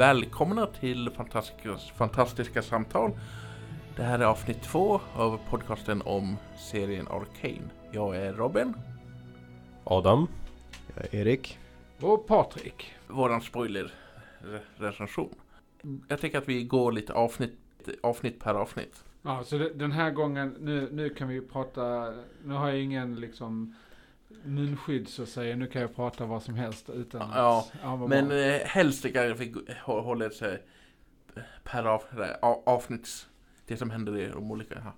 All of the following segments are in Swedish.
Välkomna till fantastiska, fantastiska samtal. Det här är avsnitt två av podcasten om serien Arcane. Jag är Robin. Adam. Jag är Erik. Och Patrik. Våran spoiler-recension. Jag tänker att vi går lite avsnitt, avsnitt per avsnitt. Ja, så det, den här gången, nu, nu kan vi prata, nu har jag ingen liksom munskydd så säga. Nu kan jag prata vad som helst utan Ja, att, Men bra. eh, helst tycker jag att vi hå- håller sig per av, av, avsnitts... Det som händer i de olika ja.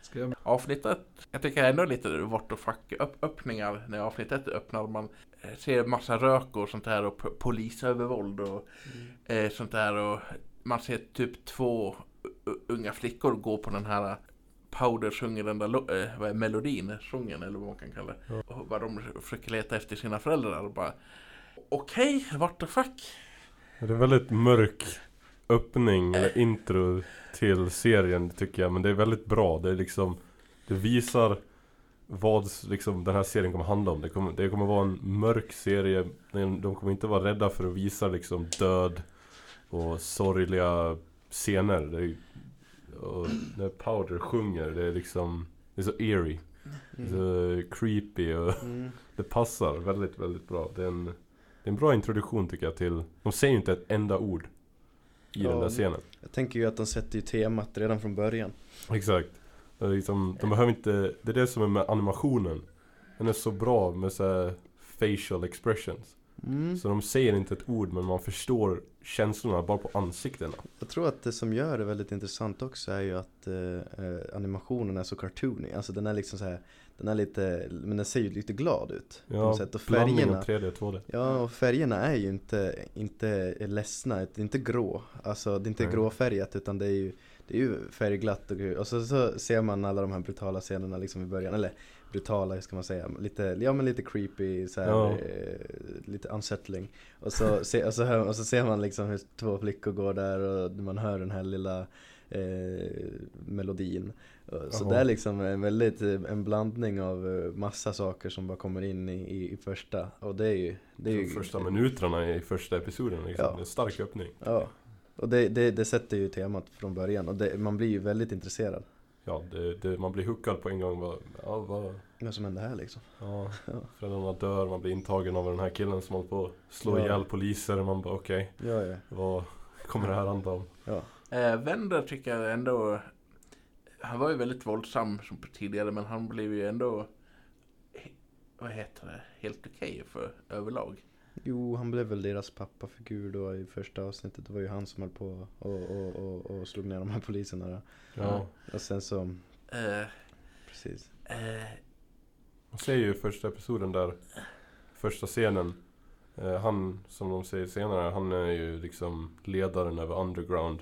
Ska jag, avsnittet. Jag tycker ändå lite what the fuck upp, öppningar när avsnittet öppnar. Man eh, ser massa rök och sånt där och polisövervåld och eh, sånt där. Och man ser typ två unga flickor gå på den här Powder sjunger den där eh, vad är melodin, sången eller vad man kan kalla det. Ja. Och vad de försöker leta efter sina föräldrar och bara Okej, what the fuck? Det är en väldigt mörk öppning eller intro till serien tycker jag. Men det är väldigt bra. Det är liksom Det visar vad liksom den här serien kommer handla om. Det kommer, det kommer vara en mörk serie. De kommer inte vara rädda för att visa liksom död och sorgliga scener. Det är, och när Powder sjunger, det är liksom Det är så eerie. Det är så creepy och Mm. det passar väldigt, väldigt bra. Det är en, det är en bra introduktion tycker jag till De säger ju inte ett enda ord I Ja, den där scenen Jag tänker ju att de sätter ju temat redan från början. Exakt det liksom, De behöver inte Det är det som är med animationen Den är så bra med så här facial expressions Mm. Så de säger inte ett ord men man förstår känslorna bara på ansiktena Jag tror att det som gör det väldigt intressant också är ju att eh, eh, animationen är så cartoony. Alltså den är liksom så här, den är lite, men den ser ju lite glad ut. på Ja, något sätt. Och färgerna, av 3D och 2D ja och färgerna är ju inte, inte ledsna, det är inte grå. Alltså det är inte Nej. gråfärgat utan det är ju, det är ju färgglatt och, och så, så ser man alla de här brutala scenerna liksom i början. Eller brutala, hur ska man säga, lite, ja men lite creepy, så här, Ja. eh, lite unsettling. Och så, se, och, så hör, och så ser man liksom hur två flickor går där och man hör den här lilla eh, melodin. Så Jaha. det är liksom en väldigt, eh, en blandning av eh, massa saker som bara kommer in i, i, i första. Och det är ju, det är ju första minuterna i första episoden liksom. Ja. En stark öppning Ja. Och det, det, det sätter ju temat från början och det, man blir ju väldigt intresserad. Ja, det, det, man blir hookad på en gång vad, ja, vad, Vad som händer här liksom. Ja, föräldrarna dör, man blir intagen av den här killen som håller på att slå Ja. ihjäl poliser. Man bara okej, Ja, ja. vad kommer det här handla om? ja. Eh, Wender tycker jag ändå Han var ju väldigt våldsam som tidigare men han blev ju ändå Vad heter det? Helt okej för överlag. Jo, han blev väl deras pappafigur då i första avsnittet. Det var ju han som höll på och, och, och, och slog ner de här poliserna. Då. Ja, Och sen så, Eh, precis. eh, man ser ju första episoden där, första scenen. Eh, han, som de säger senare, han är ju liksom ledaren över underground.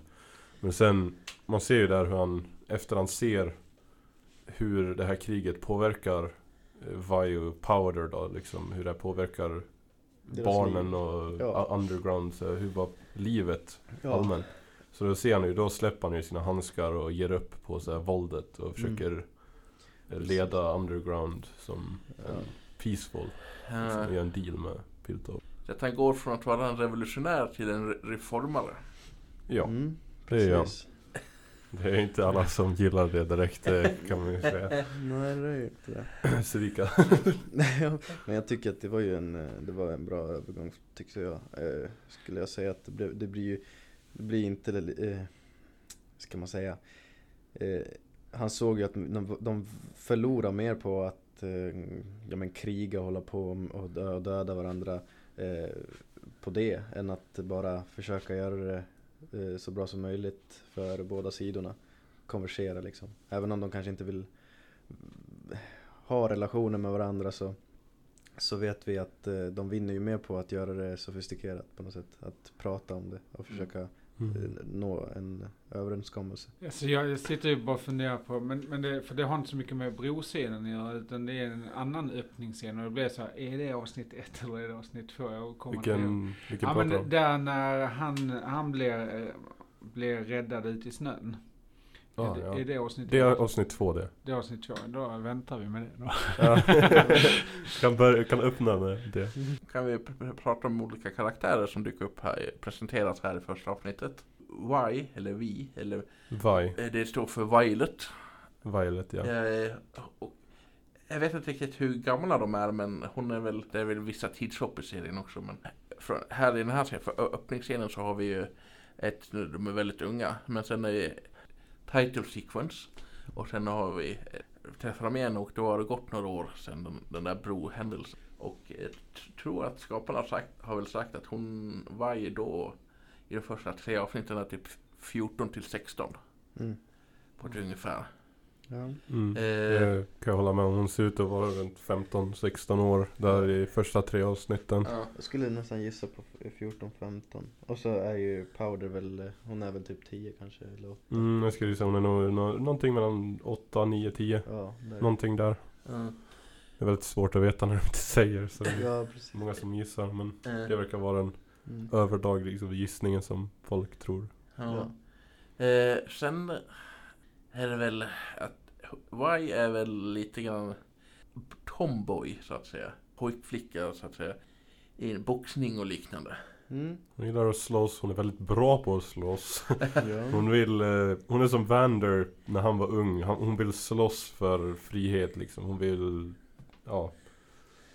Men sen, man ser ju där hur han, efter han ser hur det här kriget påverkar eh, Vi och Powder då, liksom hur det påverkar barnen och Ja. underground, så hur var livet Ja. allmänt. Så då ser han ju, då släpper han ju sina handskar och ger upp på så här våldet Mm. och försöker eh, leda underground som Ja. en peaceful. eh, Som gör en deal med Piltover. så att han går från att vara en revolutionär till en re- reformare. Ja, Mm, det är han. Det är inte alla som gillar det direkt kan man ju säga. Nej, det är ju inte det. Svika. Men jag tycker att det var ju en, eh, det var en bra övergång tyckte jag. Eh, skulle jag säga att det, blev, det blir ju, det blir inte, eh, ska man säga. Eh, han såg ju att de, de förlorar mer på att eh, ja, men kriga och hålla på och, dö, och döda varandra på det än att bara försöka göra det eh, så bra som möjligt för båda sidorna. Konversera liksom. Även om de kanske inte vill ha relationer med varandra så, så vet vi att eh, de vinner ju mer på att göra det sofistikerat på något sätt. Att prata om det och försöka eh, Mm. nå en överenskommelse. alltså jag, jag sitter ju bara och funderar på, men, men det, för det har inte så mycket med broscenen att göra, utan det är en annan öppningsscen och det blir så här, är det avsnitt ett eller är det avsnitt två? Jag kommer. Vilken, vilken Ja pratar men om? där när han, han blir, eh, blir räddad ute i snön. Ja, är, det, ja. är det avsnitt Det är avsnitt två det. Det är avsnitt två. Då väntar vi med det då. Ja. kan, börja, kan öppna med det. Kan vi pr- pr- prata om olika karaktärer som dyker upp här, presenteras här i första avsnittet. Y, eller vi, eller Vi, eh, det står för Violet. Violet ja. Eh, och jag vet inte riktigt hur gamla de är men hon är väl, det är väl vissa tidshopp i serien också. Men från, här i den här serien, för öppningsscenen så har vi ju ett, de är väldigt unga. Men sen är title sequence. Och sen har vi eh, träffat dem igen och då har det gått några år sedan den, den där brohändelsen. Och jag t- tror att skaparna har, sagt, har väl sagt att hon var ju då i de första tre avsnitten är typ 14 till 16 Mm. på ett ungefär. Ja. Mm. Eh, Det kan jag hålla med om. Hon ser ut att vara runt 15-16 år där i första tre avsnitten. ja. Jag skulle nästan gissa på 14-15. Och så är ju Powder väl, eh, hon är väl typ 10 kanske, eller 8. Mm, jag skulle säga hon är nog nå- någonting mellan 8, 9, 10. Ja, där. Någonting där. Ja. Det är väldigt svårt att veta när de inte säger så det är Ja, precis. många som gissar men Eh, det verkar vara den Mm. överdaglig liksom, gissningen som folk tror. Ja. Eh, sen är det väl att Y är väl lite grann tomboy så att säga. Pojkflicka så att säga. I boxning och liknande. Mm. Hon gillar att slåss, hon är väldigt bra på att slåss. Ja. Hon vill, eh, hon är som Vander när han var ung. Hon vill slåss för frihet liksom. Hon vill, ja.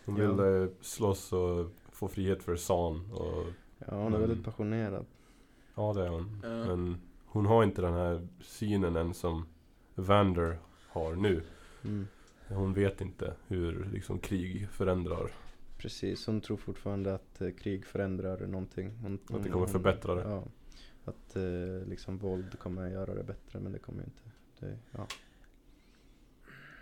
Hon Ja. vill eh, slåss och få frihet för San. Och, ja, hon är Mm. väldigt passionerad. ja det är hon. Ja. Men hon har inte den här synen än som Vander har nu. Mm. Hon vet inte hur liksom, krig förändrar. Precis, hon tror fortfarande att eh, krig förändrar någonting. Hon, Att det hon- kommer hon- förbättra det. Ja. Att eh, liksom våld kommer göra det bättre, men det kommer ju inte. Det, ja.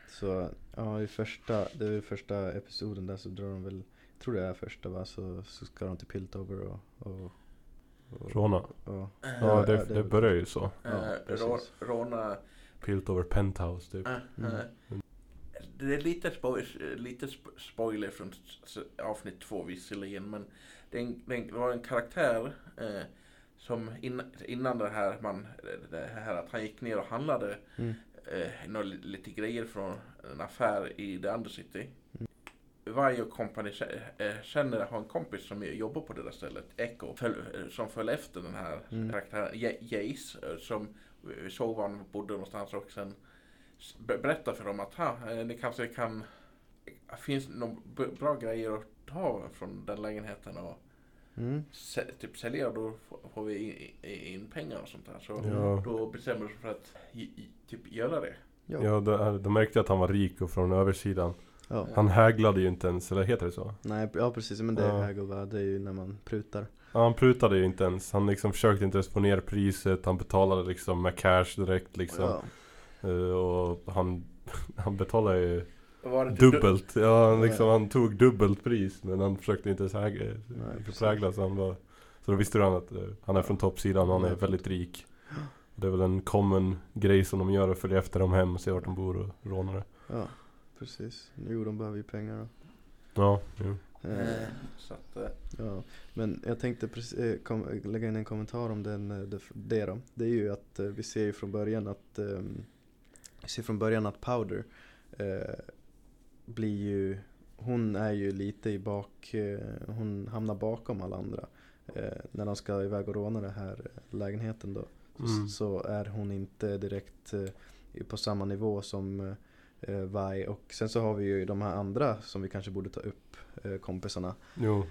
Så ja, i första, det är första episoden där så drar de väl, jag tror det är första va, så, så ska de till Piltover och, och Råna. och Ja, det, det- det börjar ju så. Ja, Eh, Råna Piltover Penthouse typ. Eh, Mm. eh, Det är lite, spo- lite sp- spoiler från avsnitt två visserligen men det, var en karaktär eh, som in, innan det här, man, det här att han gick ner och handlade Mm. eh, lite grejer från en affär i The Undercity. Varje company eh, känner, har en kompis som jobbar på det där stället, Echo, eh, som föll efter den här Mm. karaktären, Ja- Jace, eh, som såg var han bodde någonstans och sen s- be- berätta för dem att ha, ni kanske kan, finns några bra grejer att ta från den lägenheten och Mm. typ sälja då får- vi in, pengar och sånt där. Så Ja. då bestämmer de sig för att typ göra det. Ja. Ja, de, de märkte att han var rik och från översidan. Ja. Han häglade ju inte ens, eller heter det så? Nej, ja precis, men det är Ja. haggle va? Det är ju när man prutar. Ja, han prutade ju inte ens. Han liksom försökte inte ens få ner priset. Han betalade liksom med cash direkt liksom. Ja. Eh, och han, han betalade ju inte du- dubbelt. Ja, han, liksom, han tog dubbelt pris. Men han försökte inte ens häg- Nej, precis. prägla så han var Så då visste han att eh, han är från toppsidan och han är väldigt rik. Det är väl en common grej som de gör att följa efter dem hem och se vart de bor och råna det. Precis. Jo, de behöver ju pengar då. Ja, jo. Eh, Eh, Så att, eh, Ja, men jag tänkte precis, kom, lägga in en kommentar om den, det, det då. Det är ju att vi ser ju från början att vi ser från början att Powder eh, blir ju, hon är ju lite i bak, eh, hon hamnar bakom alla andra. Eh, när de ska iväg och råna den här lägenheten då. Mm. Så är hon inte direkt på samma nivå som eh, Vi. Och sen så har vi ju de här andra som vi kanske borde ta upp, eh, kompisarna. Jo.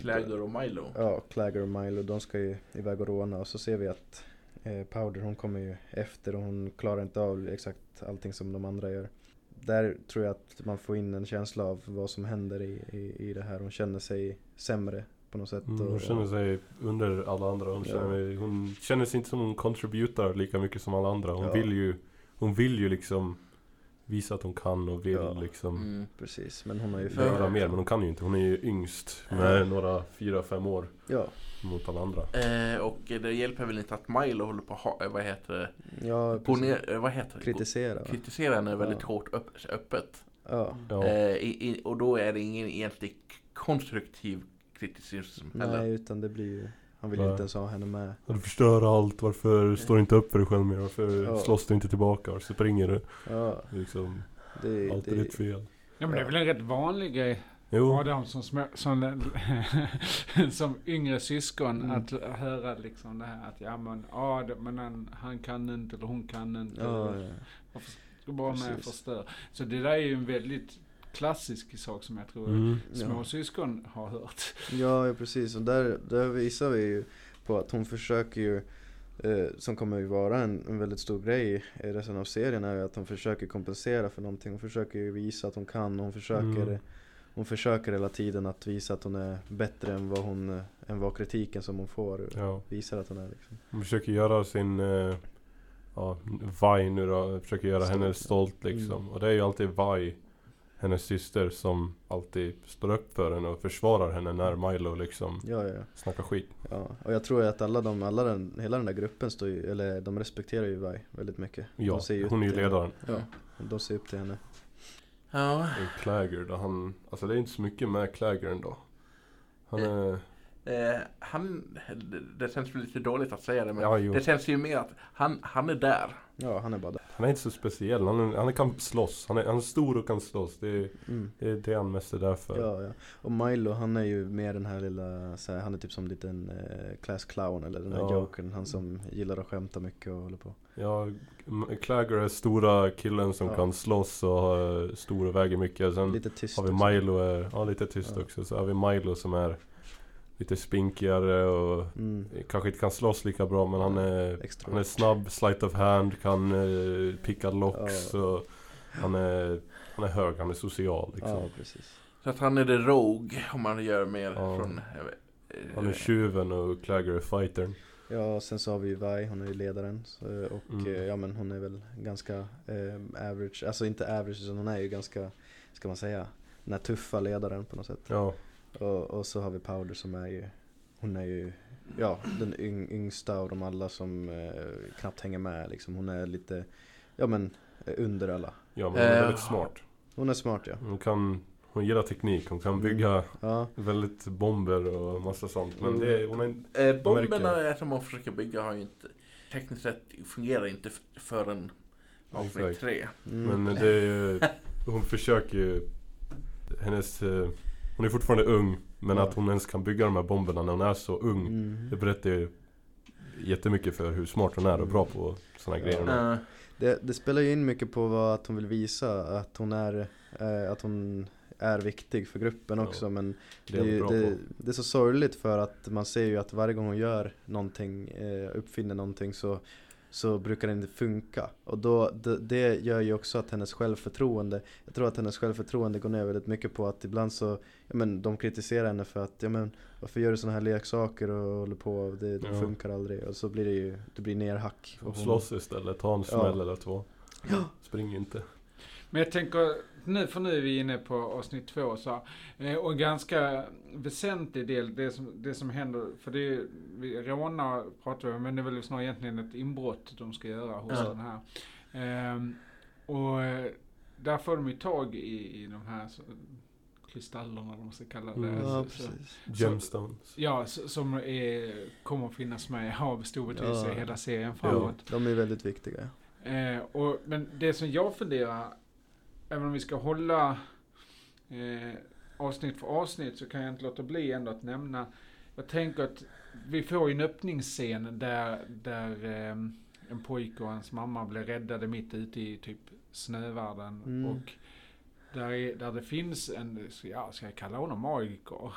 Clagger och Milo. Ja, Clagger och Milo, de ska ju iväg och råna och så ser vi att eh, Powder hon kommer ju efter och hon klarar inte av exakt allting som de andra gör. Där tror jag att man får in en känsla av vad som händer i, i, i det här. Hon känner sig sämre på något sätt. Mm, och, hon känner sig under alla andra. Hon, Ja. känner, hon känner sig inte som hon contributar lika mycket som alla andra. Hon Ja. vill ju Hon vill ju liksom Visa att hon kan och vill Ja. liksom Mm. Precis, men hon har ju. Göra mer men hon kan ju inte. Hon är ju yngst med några fyra, fem år Ja, mot alla andra. Eh, och det hjälper väl inte att Milo håller på att ha, eh, vad heter det? ja Gå precis. ner, eh, vad heter det? kritisera. Kritisera henne väldigt Ja. hårt upp, öppet. Ja, Ja. Eh, i, i, och då är det ingen egentlig konstruktiv kriticism heller. nej utan det blir ju Han vill Ja. inte ens ha henne med. Du förstör allt, varför står du inte upp för dig själv mer? Varför Ja. slåss du inte tillbaka? Varför springer du? Ja, Liksom, det, allt är det, ditt fel. Ja men det är väl en rätt vanlig grej Jo, Adam som, små, som, som yngre syskon Mm. att höra liksom det här att ja men, ja, det- men han, han kan inte eller hon kan inte. ja, ja. Varför ska bara med och Precis. förstöra? Så det där är ju en väldigt klassisk sak som jag tror mm. småsyskon har hört. Ja, ja precis. Och där, där visar vi ju på att hon försöker ju, eh, som kommer ju vara en, en väldigt stor grej i resten av serien, är ju att hon försöker kompensera för någonting. Hon försöker ju visa att hon kan, och hon försöker, Mm. hon försöker hela tiden att visa att hon är bättre än vad hon, än vad kritiken som hon får Ja. visar att hon är liksom. Hon försöker göra sin eh, ja, Vi nu då, försöker göra Stolt, henne ja. stolt liksom. Mm. Och det är ju alltid Vi, hennes syster, som alltid står upp för henne och försvarar henne när Milo liksom Ja, ja, snackar skit. ja. Och jag tror att alla de, alla den, hela den där gruppen står ju, eller de respekterar ju Vi väldigt mycket. Ja, de ser ju upp hon är ju ledaren. Ja, de ser upp till henne. Ja. Och Clagger då, han, alltså det är inte så mycket med Clagger ändå. Han är, Eh, han, det, känns väl lite dåligt att säga det men ja det känns ju mer att han, han är där. Ja, han är bara där. Han är inte så speciell, han, är, han kan slåss. Han är, han är stor och kan slåss. Det är Mm. det, är han mest är där för. Ja, ja. Och Milo han är ju mer den här lilla, så här, han är typ som en liten eh, class clown eller den här Ja. jokern. Han som gillar att skämta mycket och håller på. Ja, Clagger är stora killen som Ja. kan slåss och har stor och väger mycket. Sen Lite tyst. har vi. Milo, är, ja lite tyst Ja. också. Så har vi Milo som är lite spinkigare och Mm. kanske inte kan slåss lika bra men han är, Extra. han är snabb, sleight of hand, kan uh, picka locks Ja. och han är, han är hög, han är social liksom. Ja, precis. Så att han är det Rogue om man gör mer Ja. från... vet, eh, Han är tjuven och Clagger är fightern. Ja, och sen så har vi ju Vi, hon är ju ledaren. Så, och Mm. eh, ja men hon är väl ganska eh, average, alltså inte average utan hon är ju ganska, ska man säga, den här tuffa ledaren på något sätt. Ja, Och, och så har vi Powder som är ju, hon är ju, ja den yng, yngsta av dem alla som eh, knappt hänger med liksom. Hon är lite, ja men eh, under alla. ja men hon är Eh, väldigt smart. Hon är smart ja. Hon kan, hon gillar teknik, hon kan bygga Ja, väldigt bomber och massa sånt. Men Mm. det, hon är, Eh, bomberna märker. som hon försöker bygga har ju inte... Tekniskt sett fungerar inte förrän avsnitt tre. mm. Men det är ju, hon försöker ju Hennes, eh, hon är fortfarande ung Men Ja. att hon ens kan bygga de här bomberna när hon är så ung Mm. Det berättar ju jättemycket för hur smart hon är och bra på såna här Ja. grejer. Eh, Det, det spelar ju in mycket på vad att hon vill visa, att hon är, eh, att hon är viktig för gruppen Ja. också men Det det, är det, på det är så sorgligt för att man ser ju att varje gång hon gör någonting, eh, uppfinner någonting så, så brukar det inte funka. Och då, det, det gör ju också att hennes självförtroende, jag tror att hennes självförtroende går ner väldigt mycket på att ibland så, ja men de kritiserar henne för att, ja men varför gör du sådana här leksaker och håller på, det, det Ja. funkar aldrig. Och så blir det ju, det blir nerhack. Och hon- slåss istället, ta en Ja. smäll eller två Spring inte Men jag tänker, nu, för nu är vi inne på avsnitt två så, eh, och en ganska väsentlig del, det som, det som händer, för det är, vi rånar pratar vi om, men det är väl snarare egentligen ett inbrott de ska göra hos Ja. den här. Ehm, och eh, där får de ju tag i, i de här så, kristallerna, vad man ska kalla det. Mm. Ja, Så- precis. Gemstones Ja, s- som är, kommer att finnas med av stor betydelse Ja. i hela serien framåt. De är väldigt viktiga. Eh, och, men det som jag funderar, även om vi ska hålla eh, avsnitt för avsnitt så kan jag inte låta bli ändå att nämna, jag tänker att vi får ju en öppningsscen där, där eh, en pojke och hans mamma blir räddade mitt ute i typ snövärlden. Mm. Och där, är, där det finns en, ja, ska jag kalla honom magiker?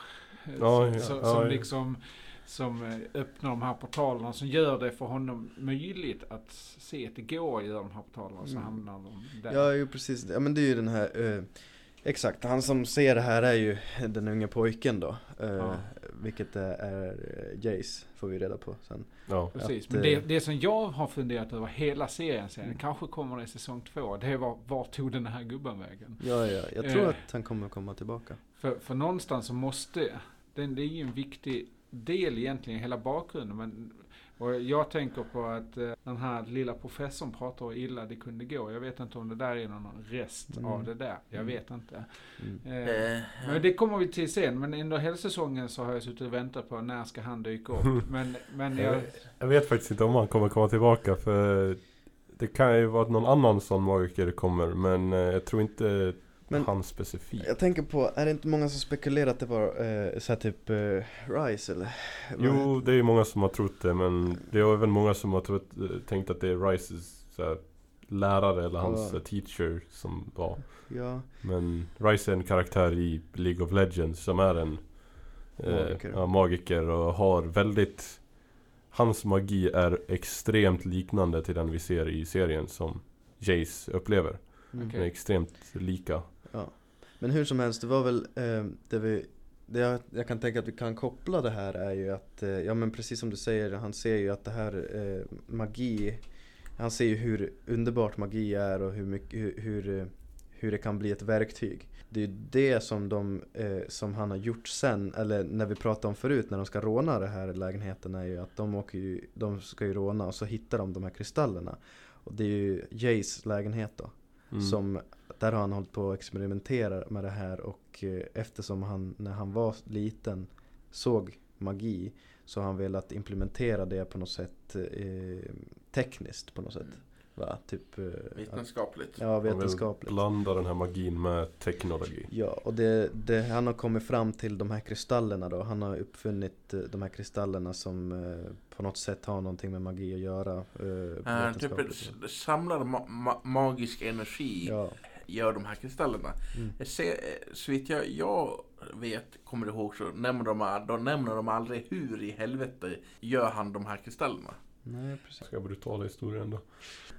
Ja, som, ja, som, ja, som ja. liksom som eh, öppnar de här portalerna som gör det för honom möjligt att se att det går att göra de här portalerna så Mm. hamnar de där. Ja, ju precis. Ja, men det är ju den här, eh, exakt, han som ser det här är ju den unga pojken då. Eh, Ja. Vilket är, är eh, Jace, får vi reda på sen. Ja, Precis, att, men eh, det, det som jag har funderat över hela serien sen, Mm. kanske kommer det i säsong två, det är var, var tog den här gubben vägen? Ja, ja, jag tror Eh. att han kommer komma tillbaka. För, för någonstans så måste, den, det är ju en viktig del egentligen, hela bakgrunden, men Och jag tänker på att eh, den här lilla professorn pratar hur illa det kunde gå. Jag vet inte om det där är någon rest Mm. av det där. Jag Mm. vet inte. Mm. Eh, Eh, men det kommer vi till sen. Men under hälsosäsongen så har jag suttit och väntat på när ska han dyka upp. Men, men jag... Jag vet faktiskt inte om han kommer komma tillbaka för det kan ju vara att någon annan sån magiker kommer men eh, jag tror inte Men- han specifikt. Jag tänker på, är det inte många som spekulerar att det var eh, såhär typ eh, Rise eller? Jo, det är ju många som har trott det men det är även många som har trott, eh, tänkt att det är Rices så här, lärare eller hans Ja. eh, teacher som var. Ja, Men Rice är en karaktär i League of Legends som är en eh, Magiker. ja, magiker och har väldigt Hans magi är extremt liknande till den vi ser i serien som Jace upplever. mm. De är extremt lika. Ja. Men hur som helst, det var väl eh, det vi det jag, jag kan tänka att vi kan koppla det här är ju att, eh, ja men precis som du säger, han ser ju att det här eh, magi Han ser ju hur underbart magi är och hur mycket, hur, hur, eh, hur det kan bli ett verktyg Det är ju det som de, eh, som han har gjort sen, eller när vi pratade om förut när de ska råna den här lägenheten är ju att de åker ju, de ska ju råna och så hittar de de här kristallerna Och det är ju Jays lägenhet då Mm. som, där har han hållit på att experimentera med det här och eh, eftersom han när han var liten såg magi så har han velat implementera det på något sätt eh, tekniskt på något sätt. Va? Typ, eh, Vetenskapligt. ja Han vill vetenskapligt. blanda den här magin med teknologi. Ja, och det, det, han har kommit fram till de här kristallerna då. Han har uppfunnit eh, de här kristallerna som eh, på något sätt har någonting med magi att göra. Eh, typ samlar ma- ma- magisk energi, ja. Gör de här kristallerna. Mm. Jag ser, eh, så vitt jag, jag vet, kommer ihåg, så nämner de, de nämner de aldrig hur i helvete gör han de här kristallerna. Nej, precis. Ska brutala historien då.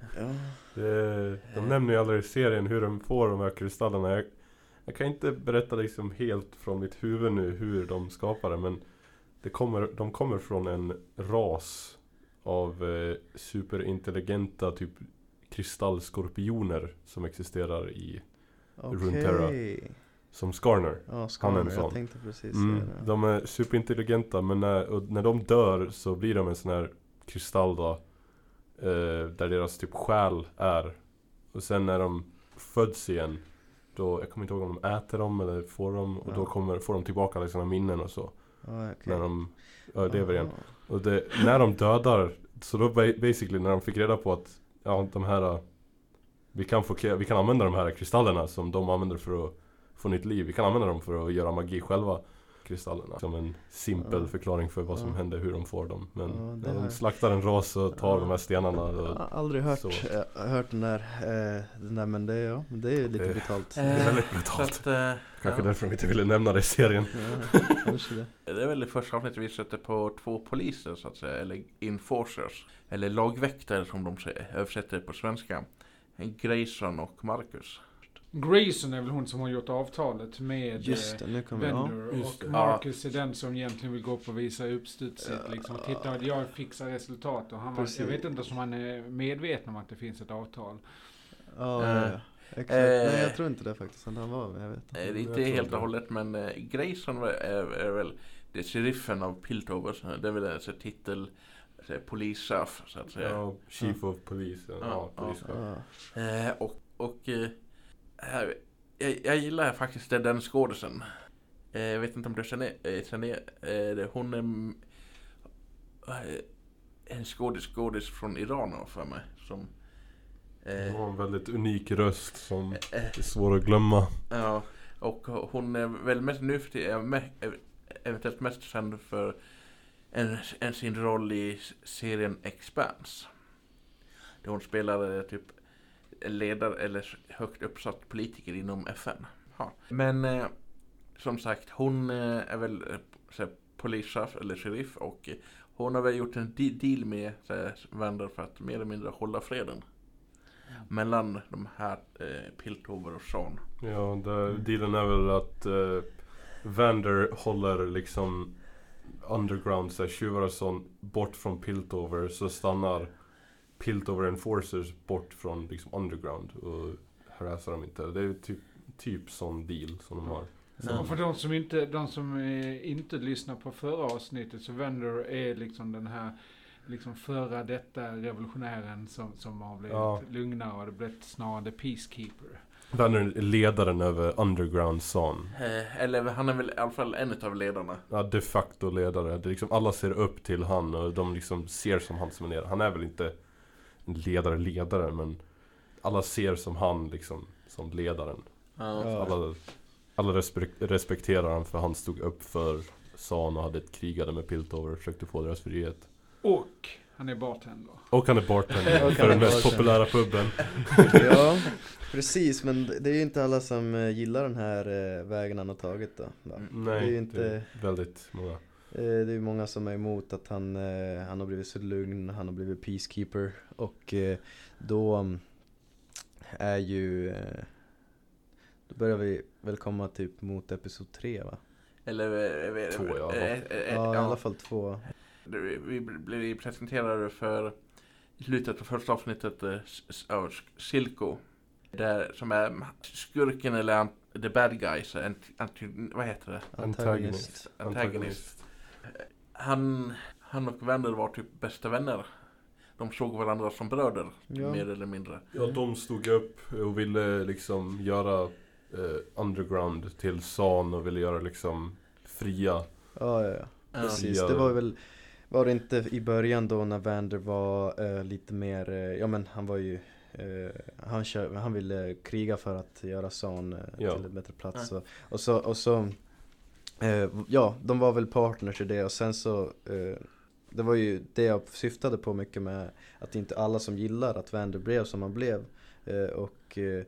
Ja. Det, de nämner ju aldrig i serien hur de får de här kristallerna. Jag, jag kan inte berätta liksom helt från mitt huvud nu hur de skapar det men det kommer, de kommer från en ras av eh, superintelligenta typ kristallskorpioner som existerar i Runeterra. Okej. som Skarner. Ja, Han är en Skarner. sån. Jag tänkte precis Mm, säga det. de är superintelligenta men när, när de dör så blir de en sån här kristall då. Eh, där deras typ själ är. Och sen när de föds igen. Då, jag kommer inte ihåg om de äter dem eller får dem. Och Ja. då kommer, får de tillbaka alla sina minnen och så. Ja, okej. När de överlever igen. Aha. Och det, när de dödar. Så då ba- basically när de fick reda på att ja, de här äh, vi kan, få, vi kan använda de här kristallerna som de använder för att få nytt liv. Vi kan använda dem för att göra magi själva. Kristallerna. Som en simpel Ja. förklaring för vad som Ja. händer, hur de får dem. Men Ja, när de slaktar en ras och tar Ja. de här stenarna. Jag Och, har aldrig hört, Så. jag har hört den där, eh, den där men det, ja, det är lite Det- brutalt. det är väldigt Så brutalt. att, eh, Kanske ja. därför de inte ville nämna det i serien. Det. Det är väl det första avsnittet vi sätter på två poliser så att säga, eller enforcers. Eller lagväktare som de säger, översätter det på svenska. Grayson och Marcus. Grayson är väl hon som har gjort avtalet med Just eh, det, nu kommer jag, ja. Vendor just och. Marcus är den som egentligen vill gå upp och visa upp studset Ja. liksom. Titta, jag fixar resultat och han var, jag vet inte om han är medveten om att det finns ett avtal. Ja, ja, ja. Exakt. Eh. Nej jag tror inte det faktiskt, han var men jag vet inte. Eh, Det är Jag helt och hållet men eh, Grayson är, är, är väl det är sheriffen av Piltover. så Det är väl här titel, polischef så att säga. Ja, Chief of Police. Ja, Ja, polischef. Ja. Eh, och och eh, jag, jag gillar faktiskt den- skådisen. Eh, jag vet inte om du känner, eh, känner eh, hon är en skådis, skådis från Iran för mig. Som, Hon har en väldigt unik röst som är svår att glömma. Ja, och hon är väl mest nu för tiden, eventuellt mest känd för en, en sin roll i serien Expanse. Där hon spelade typ ledare eller högt uppsatt politiker inom FN. Ja. Men eh, som sagt, hon eh, är väl eh, här, polischef eller sheriff och eh, hon har väl gjort en deal med så Vander för att mer eller mindre hålla freden. Mellan de här eh, Piltover och Sean. Ja, där, dealen är väl att eh, Vander håller liksom underground, så här, tjuvar och sånt, bort från Piltover. Så stannar Piltover Enforcers bort från liksom underground och harassar dem inte. Det är typ, typ sån deal som de har. Ja. Och för de som inte, de som eh, inte lyssnar på förra avsnittet så Vendor är liksom den här liksom föra detta revolutionären som, som har blivit Ja. lugnare och det blivit snarare the peacekeeper. Vander är ledaren över Underground Zone. Eh, eller han är väl i alla fall en av ledarna. Ja, de facto ledare. Det är liksom, alla ser upp till han och de liksom ser som han som en ledare. Han är väl inte ledare, ledare, men alla ser som han liksom, som ledaren. Ja. Alla, alla respek- respekterar han för han stod upp för San och hade ett krigade med Piltover och försökte få deras frihet. Och han är bartender. Och han är bartender för den mest bartender. populära puben. Ja, precis men det är ju inte alla som eh, gillar den här eh, vägen han har tagit då. Mm. Det är Nej, ju inte- det är väldigt många. Eh, Det är ju många som är emot att han, eh, han har blivit så lugn, han har blivit peacekeeper och eh, då mm, är ju Då börjar vi väl komma typ mot episod 3 va? Eller... Två, ja. eh, eh, Ja i alla fall två Vi blev presenterade för i slutet på första avsnittet av Silko. Där, som är skurken eller the bad guys. Ant, anti, vad heter det? Antagonist. Antagonist. Han, han och vänner var typ bästa vänner. De såg varandra som bröder, Ja. mer eller mindre. Ja, de stod upp och ville liksom göra eh, Underground till San och ville göra liksom fria. Ja ja ja, precis. Ja. Det var väl Var det inte i början då när Vander var eh, lite mer, eh, ja men han var ju eh, han, kör, han ville kriga för att göra San eh, Ja. till en bättre plats och, och så, och så eh, Ja, de var väl partners i det och sen så eh, Det var ju det jag syftade på mycket med Att det inte alla som gillar att Vander blev som han blev eh, Och eh,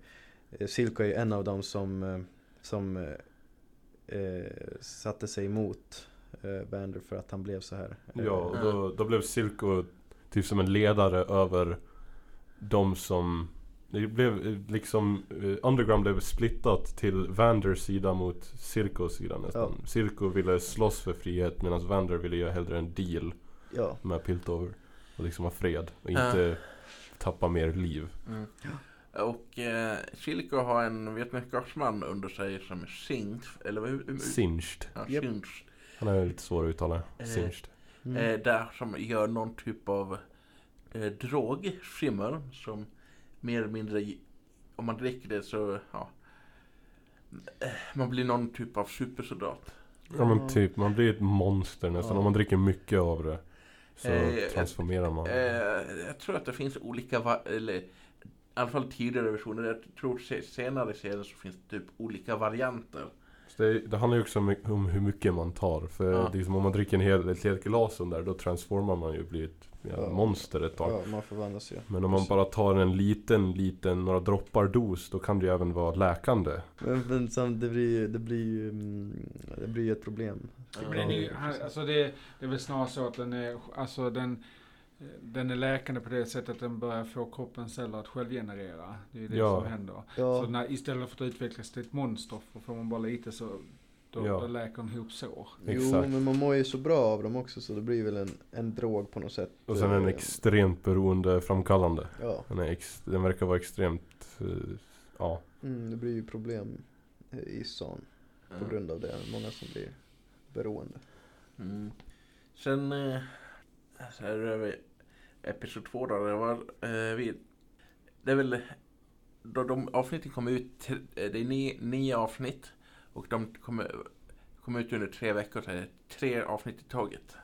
Silko är ju en av dem som eh, Som eh, eh, satte sig emot eh, Vander för att han blev så här Eh, Ja, och då, då blev Silko typ som en ledare över de som det blev eh, liksom eh, Underground blev splittat till Vanders sida mot Silkos sida nästan. Ja. Silko ville slåss för frihet medan Vander ville göra hellre en deal Ja, med Piltover. Och liksom ha fred och Ja. inte tappa mer liv. Mm. Och eh, Silko har en vetenskapsman under sig som är Singed, eller hur? hur- Singed. Ja. Singed. Han är lite svår att uttala. Eh, Singed. mm. Eh, där som gör någon typ av eh, drog, skimmer, som mer eller mindre, om man dricker det så, ja. Man blir någon typ av supersoldat. Ja men typ, man blir ett monster nästan. Ja. Om man dricker mycket av det. Så Eh, transformerar man. Eh, jag tror att det finns olika, eller i alla fall tidigare versioner. Jag tror se- senare i serien så finns det typ olika varianter. Det, det handlar ju också om, om hur mycket man tar. För Ja. liksom, om man dricker en hel, ett helt glas där, då transformar man ju och blir ett ja, Ja. monster ett tag. Ja, man förvandlas ju Men om man bara tar en liten, liten, några droppar dos, då kan det ju även vara läkande. Men, men sam, det blir ju, det blir ju, mm, det blir ju ett problem Men den är ju, alltså det, det är väl snarare så att den är, alltså den, den är läkande på det sättet att den börjar få kroppens celler att självgenerera. Det är det Ja. som händer. Ja, Så när, istället för att utvecklas till ett monster, får man bara lite så, då, Ja. då läker den ihop sår. jo men man mår ju så bra av dem också så det blir väl en, en drog på något sätt Och sen är den Eh, extremt beroendeframkallande. Ja, Den, ex, den verkar vara extremt, eh, ja. mm, det blir ju problem eh, i stan på Ja. grund av det, många som blir beroende Mm. Sen, eh, så här är vi episod två då, det var, eh, vi, det är väl, då de avsnitten kom ut, det är nio, nio avsnitt och de kommer kom ut under tre veckor, så är det tre avsnitt i taget.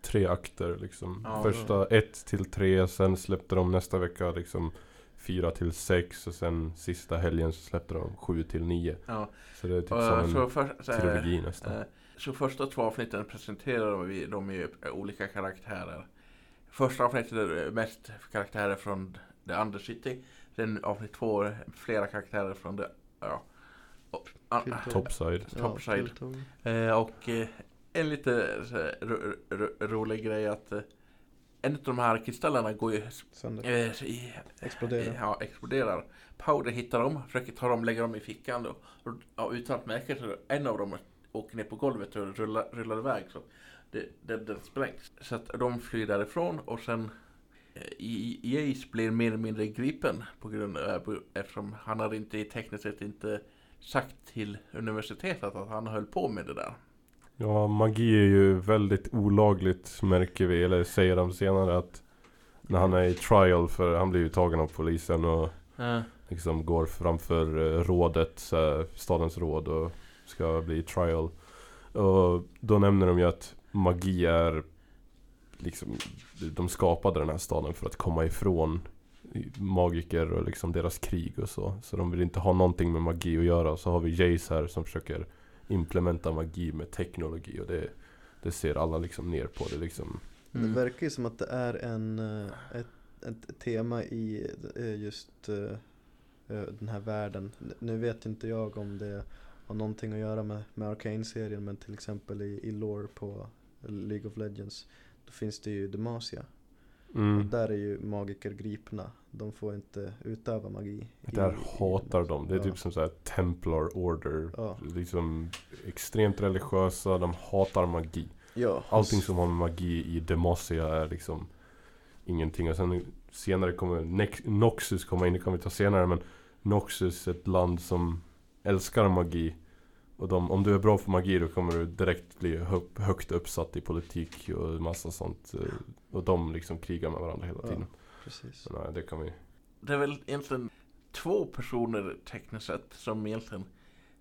Tre akter liksom. Ja. Första ett till tre, sen släppte de nästa vecka liksom fyra till sex och sen sista helgen så släppte de sju till nio. Ja, Så det är typ och, som en så, för, så, här, trilogi nästan. eh, så första två avsnitten presenterar vi de ju olika karaktärer. Första avsnittet är mest karaktärer från The Undercity. Sen avsnitt två flera karaktärer från det, ja. Och. Topside. Topside. Eh, och eh, en lite ro, ro, rolig grej att eh, en av de här kristallerna går ju Sönder, eh, i, exploderar Ja, exploderar. Powder hittar dem, försöker ta dem, lägger dem i fickan då. Och, ja, utan att märka så en av dem åker ner på golvet och rullar, rullar iväg. Så det, det, det sprängs. Så att de flyr därifrån och sen eh, i, i Ace blir mer eller mindre gripen på grund av, eftersom han hade inte tekniskt sett inte sagt till universitetet att han höll på med det där. Ja, magi är ju väldigt olagligt märker vi, eller säger de senare att när han är i trial för han blir ju tagen av polisen och Ja. liksom går framför eh, rådet, så stadens råd och ska bli trial. Och då nämner de ju att magi är liksom, de skapade den här staden för att komma ifrån magiker och liksom deras krig och så. Så de vill inte ha någonting med magi att göra. Så har vi Jace här som försöker implementa magi med teknologi och det, det ser alla liksom ner på. Det liksom, Mm. Det verkar ju som att det är en, eh, ett, ett tema i eh, just eh, den här världen. Nu vet inte jag om det har någonting att göra med, med Arcane-serien men till exempel i, i lore på League of Legends då finns det ju Demacia. Och mm, där är ju magiker gripna. De får inte utöva magi. i- där i- hatar de. Det är ja. typ som så här Templar Order. Ja. Liksom extremt religiösa, de hatar magi. Ja, Allting som har med magi i Demacia är liksom ingenting. Och sen senare kommer Nex- Noxus komma in, det kan vi ta senare. Men Noxus är ett land som älskar magi. Och de, om du är bra på magi då kommer du direkt bli hö högt uppsatt i politik och massa sånt. Och de liksom krigar med varandra hela Ja. Precis. Så nej, det kan vi... Det är väl egentligen två personer tekniskt sett som egentligen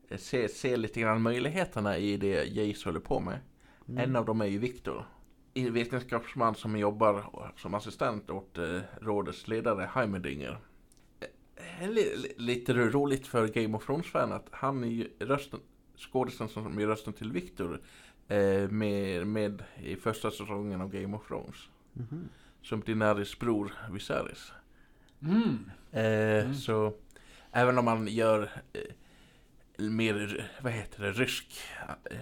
eh, ser, ser lite grann möjligheterna i det Jace håller på med. Mm. En av dem är ju Viktor. En vetenskapsman som jobbar som assistent åt eh, rådets ledare Heimerdinger. Eh, li, li, lite roligt för Game of Thrones-fan att han är ju rösten, skådisen som gör rösten till Viktor eh, med, med i första säsongen av Game of Thrones. Mhm. Som Daenerys bror Viserys. Mm. Eh, Mm. Så även om man gör eh, mer, vad heter det, rysk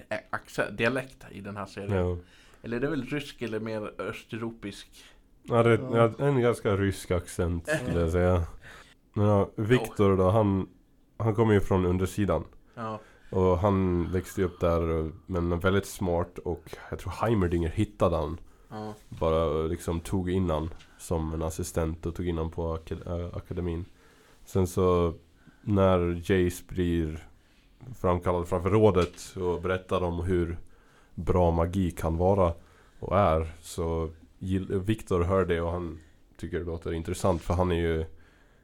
eh, accent, dialekt i den här serien. Ja. Eller det är väl rysk eller mer östeuropisk. Ja, det, Ja. en ganska rysk accent skulle jag säga. Men ja, Viktor då, han, han kommer ju från undersidan. Ja, Och han växte ju upp där, men väldigt smart och jag tror Heimerdinger hittade han. Ja, Bara eh, liksom tog in han som en assistent och tog in han på ak- äh, akademin. Sen så när Jace blir framkallad framför rådet och berättar om hur bra magi kan vara och är så Viktor hör det och han tycker det låter intressant för han är ju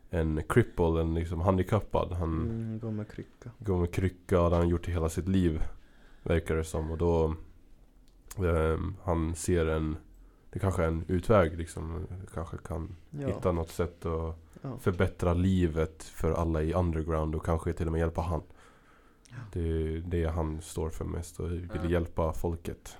en cripple, en liksom handikappad. Han Mm, gå med krycka. går med krycka och det har han gjort i hela sitt liv. Verkar det som. Och då han ser en det kanske är en utväg liksom. Kanske kan Ja. hitta något sätt att Ja. förbättra livet för alla i underground och kanske till och med hjälpa han. Det är det han står för mest och vill Ja. hjälpa folket.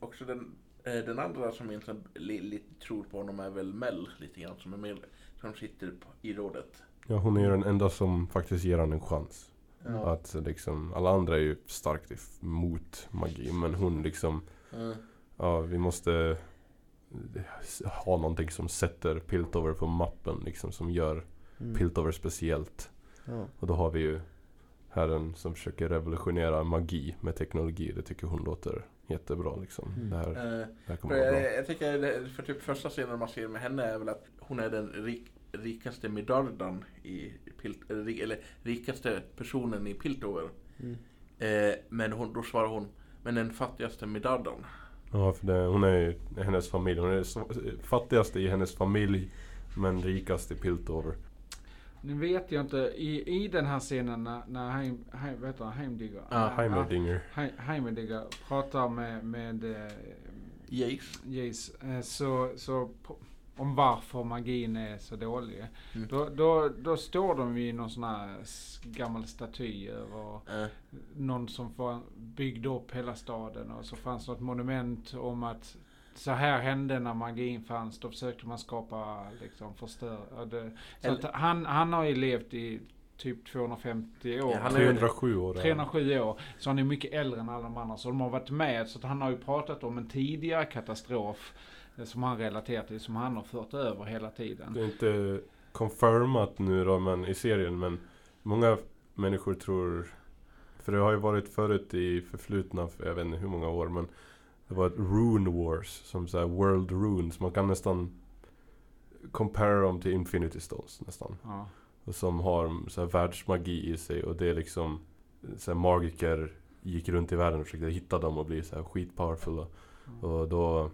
också den, eh, den andra som egentligen li, lite tror på honom är väl Mel lite grann som är med, som sitter på, i rådet. Ja, hon är ju den enda som faktiskt ger han en chans. Ja. Att liksom, alla andra är ju starkt if- mot magi. Men hon liksom Ja. Ja, vi måste ha någonting som sätter Piltover på mappen liksom, som gör Mm. Piltover speciellt. Ja. Och då har vi ju herren som försöker revolutionera magi med teknologi. Det tycker hon låter jättebra liksom. Mm. Det, här, Eh, det här kommer vara bra. jag, jag tycker det- för typ första scenen man ser med henne är väl att hon är den rik, rikaste Midardan i Pilt, eller, ri- eller rikaste personen i Piltover. Mm. Eh, men hon, då svarar hon, men den fattigaste Midardan. Ja, för det, hon är ju hennes familj. Hon är fattigaste i hennes familj. Men rikast i Piltover. Nu vet jag inte, i, i den här scenen när, när Heim, Heim, vad heter han, Heimdigger? Ja, Heimerdinger. Hei- Heimerdinger pratar med, med eh, Jace. Jace, eh, så, så om varför magin är så dålig. Mm. Då, då, då står de vid någon sån här gammal staty över Eh, någon som byggde upp hela staden och så fanns något monument om att så här hände när magin fanns. Då försökte man skapa, liksom förstöra det. Så Eller- att han, han har ju levt i typ 250 år. Ja, han är- 307 år. är han. 307 år. Så han är mycket äldre än alla de andra. Så de har varit med. Så att han har ju pratat om en tidigare katastrof. Som han relaterar till. Som han har fört över hela tiden. Det är inte confirmat nu då men i serien men Många människor tror För det har ju varit förut i förflutna för jag vet inte hur många år men Det var ett Rune Wars som så World Runes Man kan nästan Compare dem till Infinity Stones nästan Ja. och Som har så här världsmagi i sig och det är liksom så här magiker gick runt i världen och försökte hitta dem och bli så här skitpowerfulla. Mm. Och då...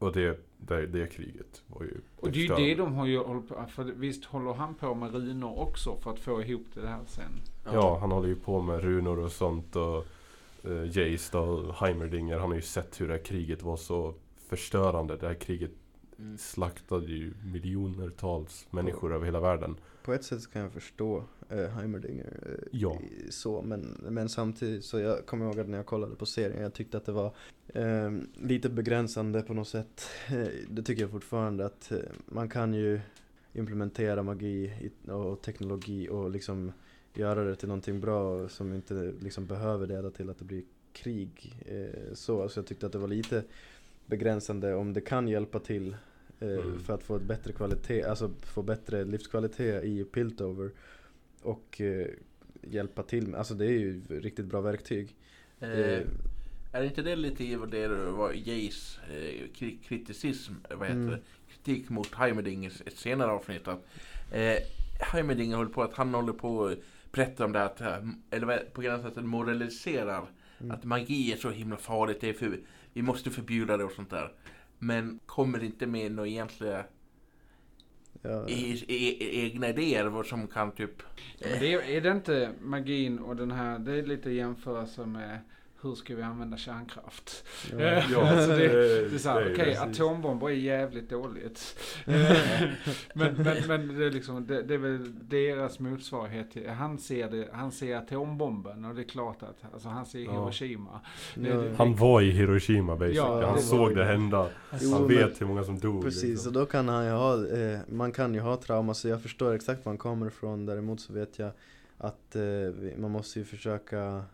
Och det, det, det kriget var ju Och det är ju det de har ju hållit på, för visst håller han på med runor också för att få ihop det här sen? Ja, han håller ju på med runor och sånt och uh, Jace då, Heimerdinger, han har ju sett hur det här kriget var så förstörande. Det här kriget Mm. slaktade ju miljonertals människor över hela världen. På ett sätt kan jag förstå eh, Heimerdinger eh, Ja. så, men, men samtidigt så jag kommer ihåg att när jag kollade på serien, jag tyckte att det var eh, lite begränsande på något sätt. Eh, det tycker jag fortfarande att eh, man kan ju implementera magi och teknologi och liksom göra det till någonting bra som inte liksom behöver leda till att det blir krig. Eh, så, så jag tyckte att det var lite begränsande om det kan hjälpa till Mm. för att få ett bättre kvalitet, alltså få bättre livskvalitet i Piltover och eh, hjälpa till med, alltså det är ju riktigt bra verktyg. Eh, är inte det lite vad det var Jays eh, kri- kriticism, vad heter Mm. Kritik mot Heimerding ett senare avsnitt att eh, Heimerding håller på att han håller på att berätta om det att, eh, eller på gränsen att moraliserar Mm. att magi är så himla farligt, det är för, vi måste förbjuda det och sånt där. Men kommer inte med några egentliga ja, e, e, egna idéer vad som kan typ... Men det är, är det inte magin och den här, det är lite jämförelse med hur ska vi använda kärnkraft? ja. Ja, alltså det, det- är okej atombomber är jävligt dåligt. men, men, men det är liksom, det, det är väl deras motsvarighet till, han ser det, han ser atombomben och det är klart att, alltså han ser. Hiroshima. Ja, det- Han var i Hiroshima basically. Ja, han det såg det hända. Jo, han men- vet hur många som dog. Precis, liksom. och då kan han ju ha, eh, man kan ju ha trauma så jag förstår exakt var han kommer ifrån. Däremot så vet jag att eh, man måste ju försöka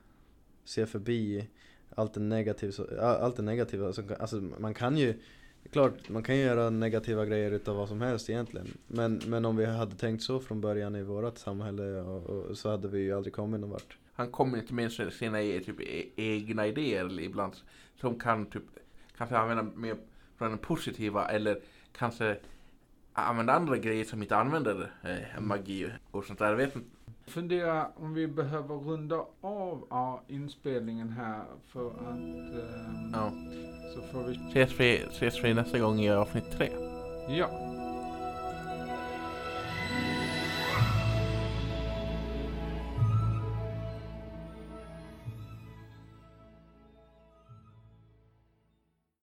se förbi allt det negativa, allt det negativa som kan, alltså man kan ju det är Klart, man kan ju göra negativa grejer utav vad som helst egentligen. Men, men om vi hade tänkt så från början i vårt samhälle och, och, så hade vi ju aldrig kommit någon vart. Han kommer inte med sina- e-, typ, e-, egna idéer ibland som kan typ kanske använda mer från den positiva eller kanske använda andra grejer som inte använder eh, magi och sånt där. Jag vet inte. Fundera om vi behöver runda av ja, inspelningen här för att ehm, Ja. så får vi, Ses vi, ses vi nästa gång i avsnitt tre. ja,